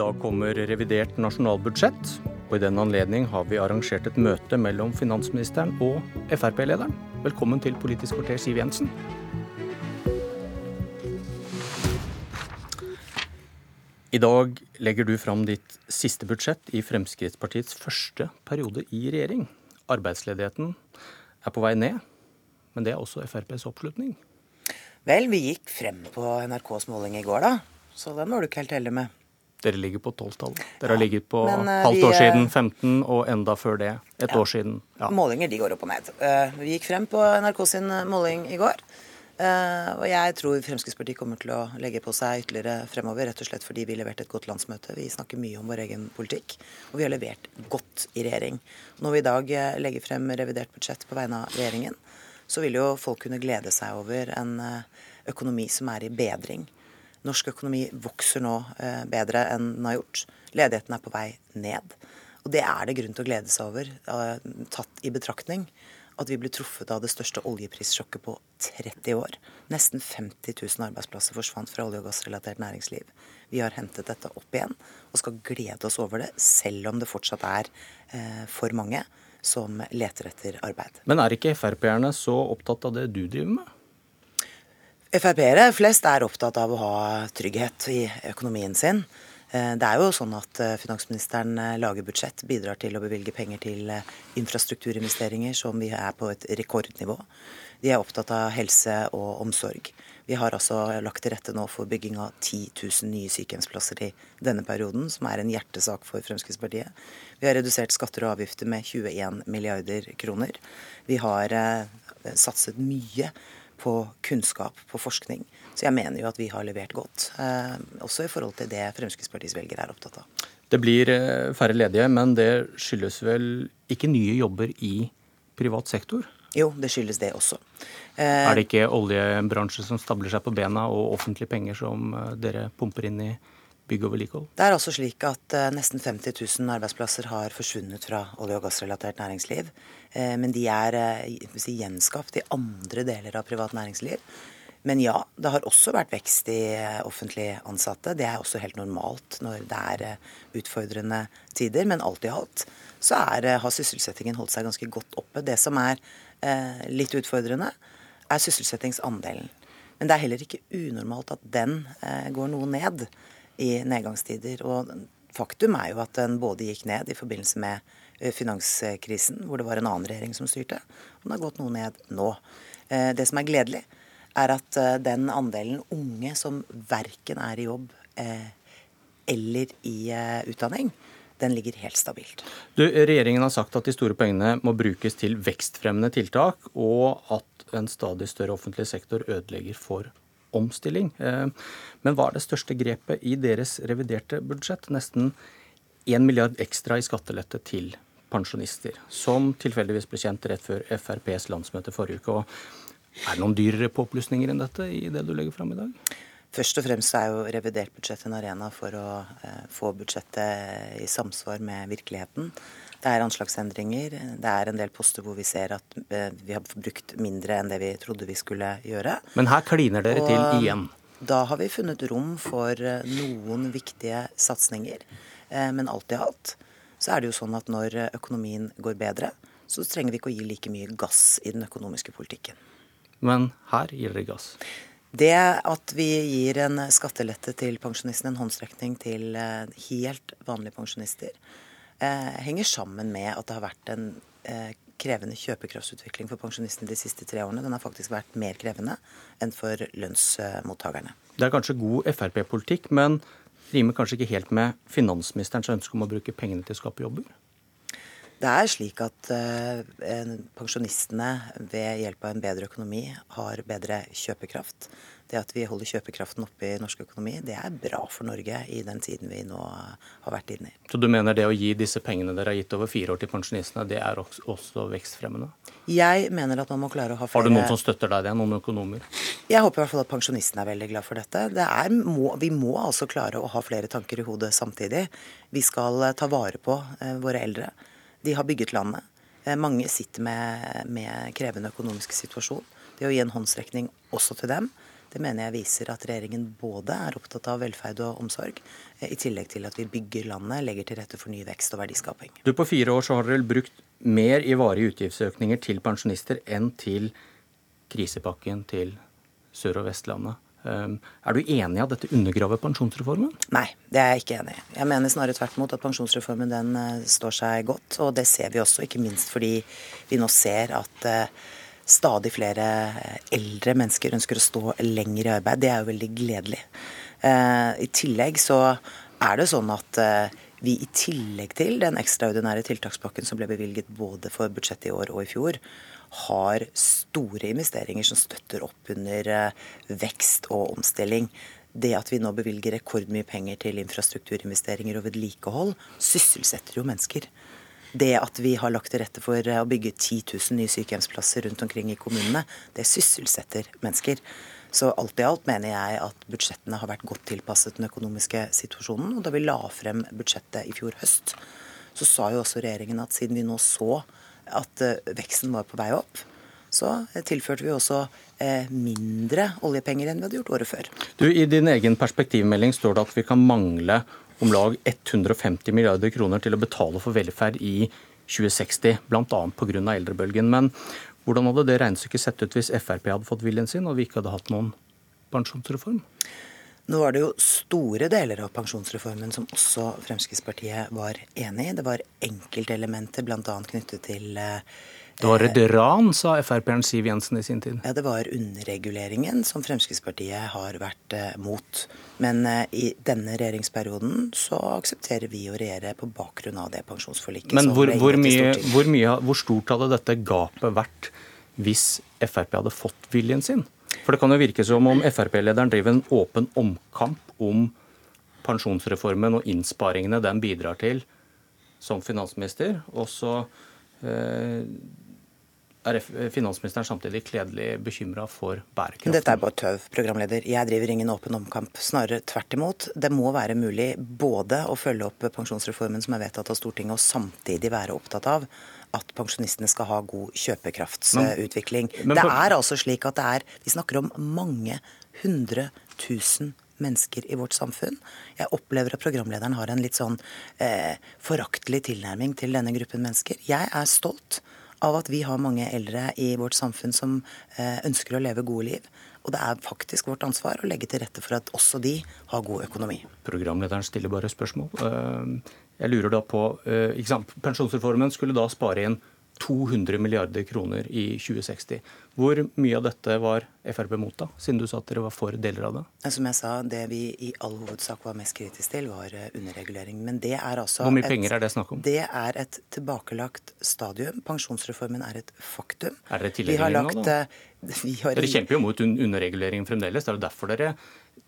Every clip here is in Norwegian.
dag kommer revidert nasjonalbudsjett, og i den anledning har vi arrangert et møte mellom finansministeren og Frp-lederen. Velkommen til Politisk kvarter, Siv Jensen. I dag legger du fram ditt siste budsjett i Fremskrittspartiets første periode i regjering. Arbeidsledigheten er på vei ned, men det er også FrPs oppslutning. Vel, vi gikk frem på NRKs måling i går, da. Så den var du ikke helt heldig med. Dere ligger på 12-tallet. Dere har ligget på men, uh, halvt år vi, siden 15, og enda før det et ja. år siden. Ja. Målinger de går opp og ned. Uh, vi gikk frem på NRK sin måling i går. Uh, og jeg tror Fremskrittspartiet kommer til å legge på seg ytterligere fremover, rett og slett fordi vi leverte et godt landsmøte. Vi snakker mye om vår egen politikk, og vi har levert godt i regjering. Når vi i dag legger frem revidert budsjett på vegne av regjeringen, så vil jo folk kunne glede seg over en økonomi som er i bedring. Norsk økonomi vokser nå eh, bedre enn den har gjort. Ledigheten er på vei ned. Og det er det grunn til å glede seg over, eh, tatt i betraktning at vi ble truffet av det største oljeprissjokket på 30 år. Nesten 50 000 arbeidsplasser forsvant fra olje- og gassrelatert næringsliv. Vi har hentet dette opp igjen og skal glede oss over det, selv om det fortsatt er eh, for mange som leter etter arbeid. Men er ikke Frp-erne så opptatt av det du driver med? Frp-ere flest er opptatt av å ha trygghet i økonomien sin. Eh, det er jo sånn at eh, finansministeren eh, lager budsjett, bidrar til å bevilge penger til infrastrukturinvesteringer som vi er på et rekordnivå. De er opptatt av helse og omsorg. Vi har altså lagt til rette nå for bygging av 10 000 nye sykehjemsplasser i denne perioden, som er en hjertesak for Fremskrittspartiet. Vi har redusert skatter og avgifter med 21 milliarder kroner. Vi har satset mye på kunnskap, på forskning. Så jeg mener jo at vi har levert godt, eh, også i forhold til det Fremskrittspartiets velgere er opptatt av. Det blir eh, færre ledige, men det skyldes vel ikke nye jobber i privat sektor? Jo, det skyldes det også. Eh, er det ikke oljebransje som stabler seg på bena, og offentlige penger som dere pumper inn i bygg og vedlikehold? Det er altså slik at uh, nesten 50 000 arbeidsplasser har forsvunnet fra olje- og gassrelatert næringsliv. Uh, men de er si, gjenskapt i andre deler av privat næringsliv. Men ja, det har også vært vekst i offentlig ansatte. Det er også helt normalt når det er utfordrende tider. Men alt i alt så er, har sysselsettingen holdt seg ganske godt oppe. Det som er litt utfordrende, er sysselsettingsandelen. Men det er heller ikke unormalt at den går noe ned i nedgangstider. Og faktum er jo at den både gikk ned i forbindelse med eh, finanskrisen, hvor det var en annen regjering som styrte, og den har gått noe ned nå. Eh, det som er gledelig, er at eh, den andelen unge som verken er i jobb eller i utdanning, den ligger helt stabilt. Du, regjeringen har sagt at de store pengene må brukes til vekstfremmende tiltak, og at en stadig større offentlig sektor ødelegger for omstilling. Eh, men hva er det største grepet i deres reviderte budsjett? Nesten 1 milliard ekstra i skattelette til pensjonister, som tilfeldigvis ble kjent rett før FrPs landsmøte forrige uke. Og er det noen dyrere påplussinger enn dette i det du legger fram i dag? Først og fremst er jo revidert budsjett en arena for å eh, få budsjettet i samsvar med virkeligheten. Det er anslagsendringer. Det er en del poster hvor vi ser at eh, vi har brukt mindre enn det vi trodde vi skulle gjøre. Men her kliner dere og til igjen? Da har vi funnet rom for eh, noen viktige satsinger. Eh, men alt i alt så er det jo sånn at når økonomien går bedre, så trenger vi ikke å gi like mye gass i den økonomiske politikken. Men her gir dere gass? Det at vi gir en skattelette til pensjonistene, en håndsrekning til helt vanlige pensjonister, eh, henger sammen med at det har vært en eh, krevende kjøpekraftsutvikling for pensjonistene de siste tre årene. Den har faktisk vært mer krevende enn for lønnsmottakerne. Det er kanskje god Frp-politikk, men rimer kanskje ikke helt med finansministerens ønske om å bruke pengene til å skape jobber? Det er slik at uh, pensjonistene ved hjelp av en bedre økonomi har bedre kjøpekraft. Det at vi holder kjøpekraften oppe i norsk økonomi, det er bra for Norge i den tiden vi nå har vært inne i. Så du mener det å gi disse pengene dere har gitt over fire år til pensjonistene, det er også vekstfremmende? Jeg mener at man må klare å ha flere Har du noen som støtter deg det, noen økonomer? Jeg håper i hvert fall at pensjonistene er veldig glad for dette. Det er, må, vi må altså klare å ha flere tanker i hodet samtidig. Vi skal ta vare på eh, våre eldre. De har bygget landet. Eh, mange sitter med, med krevende økonomisk situasjon. Det å gi en håndsrekning også til dem Det mener jeg viser at regjeringen både er opptatt av velferd og omsorg, i tillegg til at vi bygger landet, legger til rette for ny vekst og verdiskaping. Du, På fire år så har dere brukt mer i varige utgiftsøkninger til pensjonister enn til krisepakken til Sør- og Vestlandet. Ehm, er du enig i at dette undergraver pensjonsreformen? Nei, det er jeg ikke enig i. Jeg mener snarere tvert imot at pensjonsreformen den eh, står seg godt. Og det ser vi også, ikke minst fordi vi nå ser at eh, stadig flere eh, eldre mennesker ønsker å stå lenger i arbeid. Det er jo veldig gledelig. I tillegg så er det sånn at vi i tillegg til den ekstraordinære tiltakspakken som ble bevilget både for budsjettet i år og i fjor, har store investeringer som støtter opp under eh, vekst og omstilling. Det at vi nå bevilger rekordmye penger til infrastrukturinvesteringer og vedlikehold, sysselsetter jo mennesker. Det at vi har lagt til rette for eh, å bygge 10 000 nye sykehjemsplasser rundt omkring i kommunene, det sysselsetter mennesker. Så alt i alt mener jeg at budsjettene har vært godt tilpasset den økonomiske situasjonen. Og da vi la frem budsjettet i fjor høst, så sa jo også regjeringen at siden vi nå så at eh, veksten var på vei opp, så tilførte vi også eh, mindre oljepenger enn vi hadde gjort året før. Du, I din egen perspektivmelding står det at vi kan mangle om lag 150 milliarder kroner til å betale for velferd i 2060, bl.a. pga. eldrebølgen. Men hvordan hadde det regnestykket sett ut hvis Frp hadde fått viljen sin og vi ikke hadde hatt noen pensjonsreform? Nå var det jo store deler av pensjonsreformen som også Fremskrittspartiet var enig i. Det var enkeltelementer bl.a. knyttet til eh, det var et ran, sa Frp-eren Siv Jensen i sin tid. Ja, Det var underreguleringen som Fremskrittspartiet har vært eh, mot. Men eh, i denne regjeringsperioden så aksepterer vi å regjere på bakgrunn av det pensjonsforliket. Men hvor, hvor, mye, hvor, mye, hvor stort hadde dette gapet vært hvis Frp hadde fått viljen sin? For det kan jo virke som om Frp-lederen driver en åpen omkamp om pensjonsreformen og innsparingene den bidrar til som finansminister. Og så eh, er finansministeren samtidig kledelig bekymra for bærekraften? Dette er bare tøv, programleder. Jeg driver ingen åpen omkamp. Snarere tvert imot. Det må være mulig både å følge opp pensjonsreformen som er vedtatt av Stortinget, og samtidig være opptatt av at pensjonistene skal ha god kjøpekraftsutvikling. Men, men, det er altså slik at det er Vi snakker om mange hundre tusen mennesker i vårt samfunn. Jeg opplever at programlederen har en litt sånn eh, foraktelig tilnærming til denne gruppen mennesker. Jeg er stolt av at vi har mange eldre i vårt samfunn som eh, ønsker å leve gode liv. Og det er faktisk vårt ansvar å legge til rette for at også de har god økonomi. Programlederen stiller bare spørsmål. Eh, jeg lurer da på, eh, Pensjonsreformen skulle da spare inn 200 milliarder kroner i 2060. Hvor mye av dette var Frp mot, da, siden du sa at dere var for deler av det? Som jeg sa, Det vi i all hovedsak var mest kritisk til, var eh, underregulering. Men det er altså Hvor mye et, penger er det snakk om? Det er et tilbakelagt stadium. Pensjonsreformen er et faktum. Er dere tilhengere nå, da? Eh, har, dere kjemper jo mot underregulering fremdeles. Det er jo derfor dere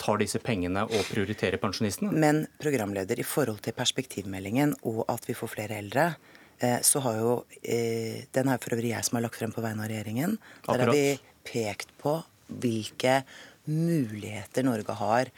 tar disse pengene og prioriterer pensjonistene. Men programleder, i forhold til perspektivmeldingen og at vi får flere eldre, så har jo eh, Den er for øvrig jeg som har lagt frem på vegne av regjeringen. Der har vi pekt på hvilke muligheter Norge har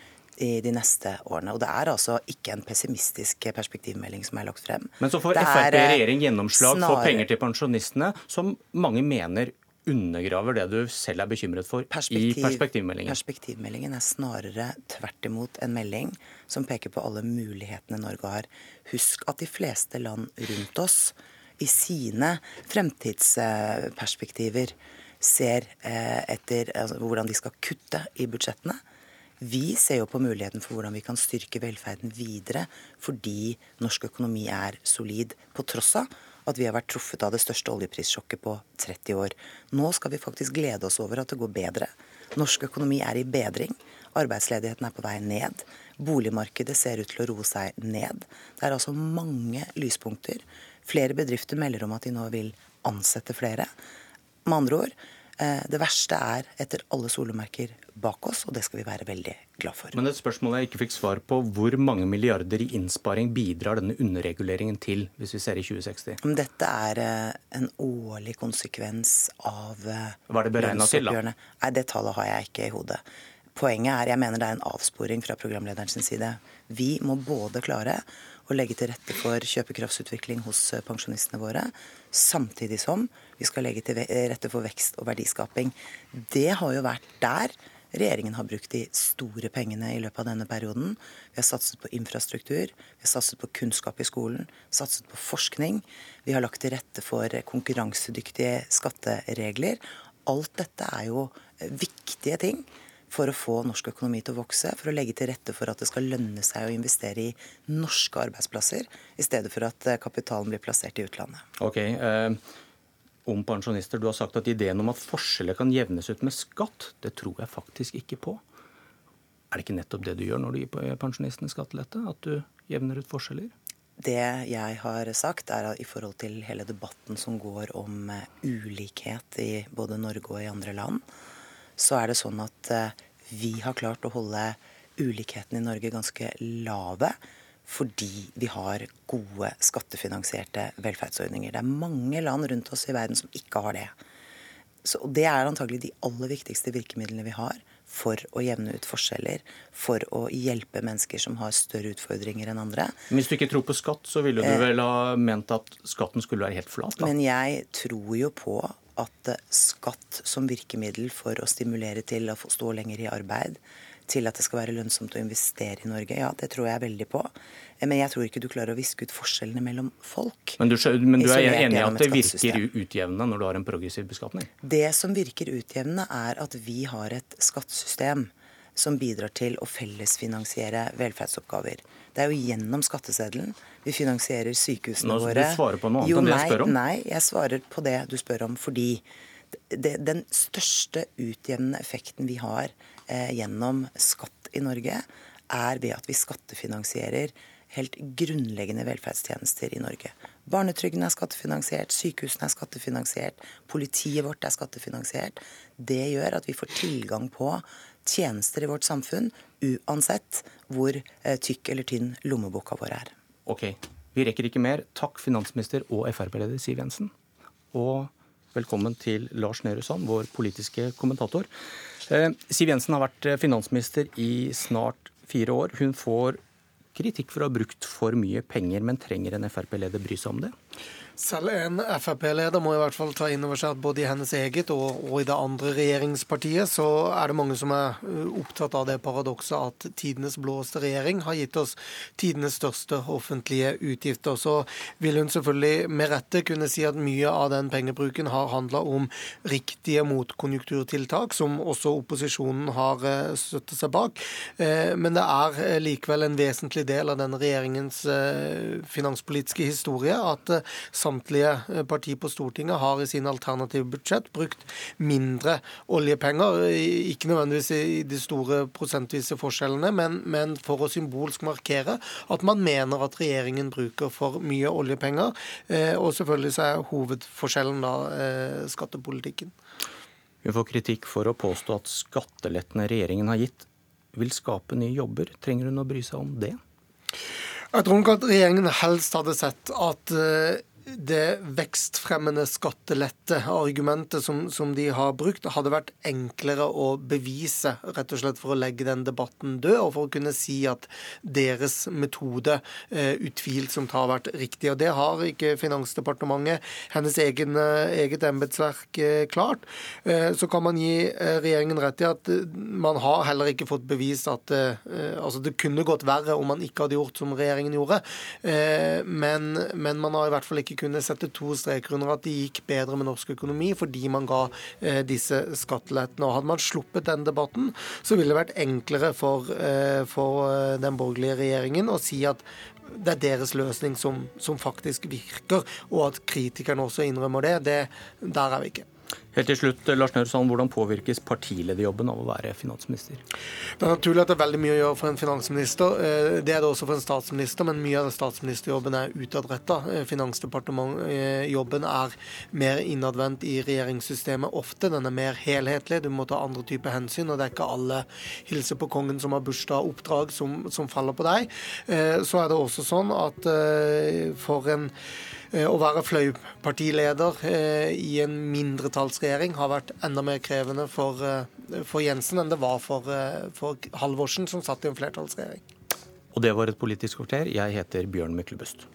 i de neste årene. Og det er altså ikke en pessimistisk perspektivmelding som er lagt frem. Men så får Frp i eh, regjering gjennomslag snarere... for penger til pensjonistene, som mange mener undergraver det du selv er bekymret for Perspektiv, i perspektivmeldingen? Perspektivmeldingen er snarere tvert imot en melding som peker på alle mulighetene Norge har. Husk at de fleste land rundt oss i sine fremtidsperspektiver ser eh, etter altså, hvordan de skal kutte i budsjettene. Vi ser jo på muligheten for hvordan vi kan styrke velferden videre fordi norsk økonomi er solid, på tross av at vi har vært truffet av det største oljeprissjokket på 30 år. Nå skal vi faktisk glede oss over at det går bedre. Norsk økonomi er i bedring. Arbeidsledigheten er på vei ned. Boligmarkedet ser ut til å roe seg ned. Det er altså mange lyspunkter. Flere bedrifter melder om at de nå vil ansette flere. Med andre ord, det verste er etter alle solemerker bak oss, og det skal vi være veldig glad for. Men et spørsmål jeg ikke fikk svar på. Hvor mange milliarder i innsparing bidrar denne underreguleringen til, hvis vi ser i 2060? Dette er eh, en årlig konsekvens av eh, Hva er det beregna til, da? Nei, Det tallet har jeg ikke i hodet. Poenget er, jeg mener det er en avsporing fra programlederens side. Vi må både klare å legge til rette for kjøpekraftsutvikling hos eh, pensjonistene våre, samtidig som vi skal legge til rette for vekst og verdiskaping. Det har jo vært der Regjeringen har brukt de store pengene i løpet av denne perioden. Vi har satset på infrastruktur, vi har satset på kunnskap i skolen, satset på forskning. Vi har lagt til rette for konkurransedyktige skatteregler. Alt dette er jo viktige ting for å få norsk økonomi til å vokse, for å legge til rette for at det skal lønne seg å investere i norske arbeidsplasser, i stedet for at kapitalen blir plassert i utlandet. Ok, eh om pensjonister. Du har sagt at ideen om at forskjeller kan jevnes ut med skatt, det tror jeg faktisk ikke på. Er det ikke nettopp det du gjør når du gir pensjonistene skattelette? At du jevner ut forskjeller? Det jeg har sagt, er at i forhold til hele debatten som går om eh, ulikhet i både Norge og i andre land, så er det sånn at eh, vi har klart å holde ulikheten i Norge ganske lave fordi vi har gode skattefinansierte velferdsordninger. Det er mange land rundt oss i verden som ikke har det. Så det er antagelig de aller viktigste virkemidlene vi har for å jevne ut forskjeller, for å hjelpe mennesker som har større utfordringer enn andre. Hvis du ikke tror på skatt, så ville du eh, vel ha ment at skatten skulle være helt flat? Da? Men jeg tror jo på at skatt som virkemiddel for å stimulere til å stå lenger i arbeid, til at det skal være lønnsomt å investere i Norge. Ja, det tror jeg veldig på. Men jeg tror ikke du klarer å viske ut forskjellene mellom folk. Men du, men du er enig i at det virker utjevnende når du har en progressiv beskatning? Det som virker utjevnende, er at vi har et skattesystem som bidrar til å fellesfinansiere velferdsoppgaver. Det er jo gjennom skatteseddelen vi finansierer sykehusene Nå, våre. Du svarer på noe annet jo, enn det jeg spør om? Nei, jeg svarer på det du spør om fordi det, den største utjevnende effekten vi har eh, gjennom skatt i Norge, er ved at vi skattefinansierer helt grunnleggende velferdstjenester i Norge. Barnetrygden er skattefinansiert, sykehusene er skattefinansiert, politiet vårt er skattefinansiert. Det gjør at vi får tilgang på tjenester i vårt samfunn uansett hvor eh, tykk eller tynn lommeboka vår er. Ok, vi rekker ikke mer. Takk finansminister og Frp-leder Siv Jensen. Og velkommen til Lars Nehru Sand, vår politiske kommentator. Eh, Siv Jensen har vært eh, finansminister i snart fire år. Hun får kritikk for å ha brukt for mye penger, men trenger en Frp-leder bry seg om det? Selv en Frp-leder må i hvert fall ta inn over seg at både i hennes eget og, og, i det andre regjeringspartiet så er det mange som er uh, opptatt av det paradokset at tidenes blåeste regjering har gitt oss tidenes største offentlige utgifter. Så vil hun selvfølgelig med rette kunne si at mye av den pengebruken har handla om riktige motkonjunkturtiltak, som også opposisjonen har uh, støttet seg bak. Uh, men det er likevel en vesentlig del av denne regjeringens finanspolitiske historie at samtlige eh, partier på Stortinget har i sine alternative budsjett brukt mindre oljepenger. Ikke nødvendigvis i de store prosentvise forskjellene, men, men for å symbolsk markere at man mener at regjeringen bruker for mye oljepenger. Eh, og selvfølgelig så er hovedforskjellen da eh, skattepolitikken. Hun får kritikk for å påstå at skattelettene regjeringen har gitt, vil skape nye jobber. Trenger hun å bry seg om det? Jeg tror nok at regjeringen helst hadde sett at det vekstfremmende skattelette-argumentet som, som, de har brukt, hadde vært enklere å bevise, rett og slett for å legge den debatten død, og for å kunne si at deres metode eh, utvilsomt har vært riktig. Og Det har ikke Finansdepartementet, hennes egen, eh, eget embetsverk, eh, klart. Eh, så kan man gi eh, regjeringen rett i at eh, man har heller ikke fått bevist at altså det kunne gått verre om man ikke hadde gjort som regjeringen gjorde, men, men man har i hvert fall ikke ikke kunne sette to streker under at det gikk bedre med norsk økonomi fordi man ga eh, disse skattelettene. Og Hadde man sluppet den debatten, så ville det vært enklere for, eh, for eh, den borgerlige regjeringen å si at det er deres løsning som, som faktisk virker, og at kritikerne også innrømmer det. det der er vi ikke. Helt til slutt, Lars Nørsson, Hvordan påvirkes partilederjobben av å være finansminister? Det er naturlig at det er veldig mye å gjøre for en finansminister. Eh, det er det også for en statsminister, men mye av statsministerjobben er utadretta. Eh, finansdepartementjobben er mer innadvendt i regjeringssystemet ofte. Den er mer helhetlig. Du må ta andre typer hensyn, og det er ikke alle hilser på kongen som har bursdag-oppdrag som, som faller på deg. Eh, så er det også sånn at for en Eh, å være fløypartileder eh, i en mindretallsregjering har vært enda mer krevende for, eh, for Jensen enn det var for, for Halvorsen, som satt i en flertallsregjering. Og det var et Politisk kvarter. Jeg heter Bjørn Myklebust.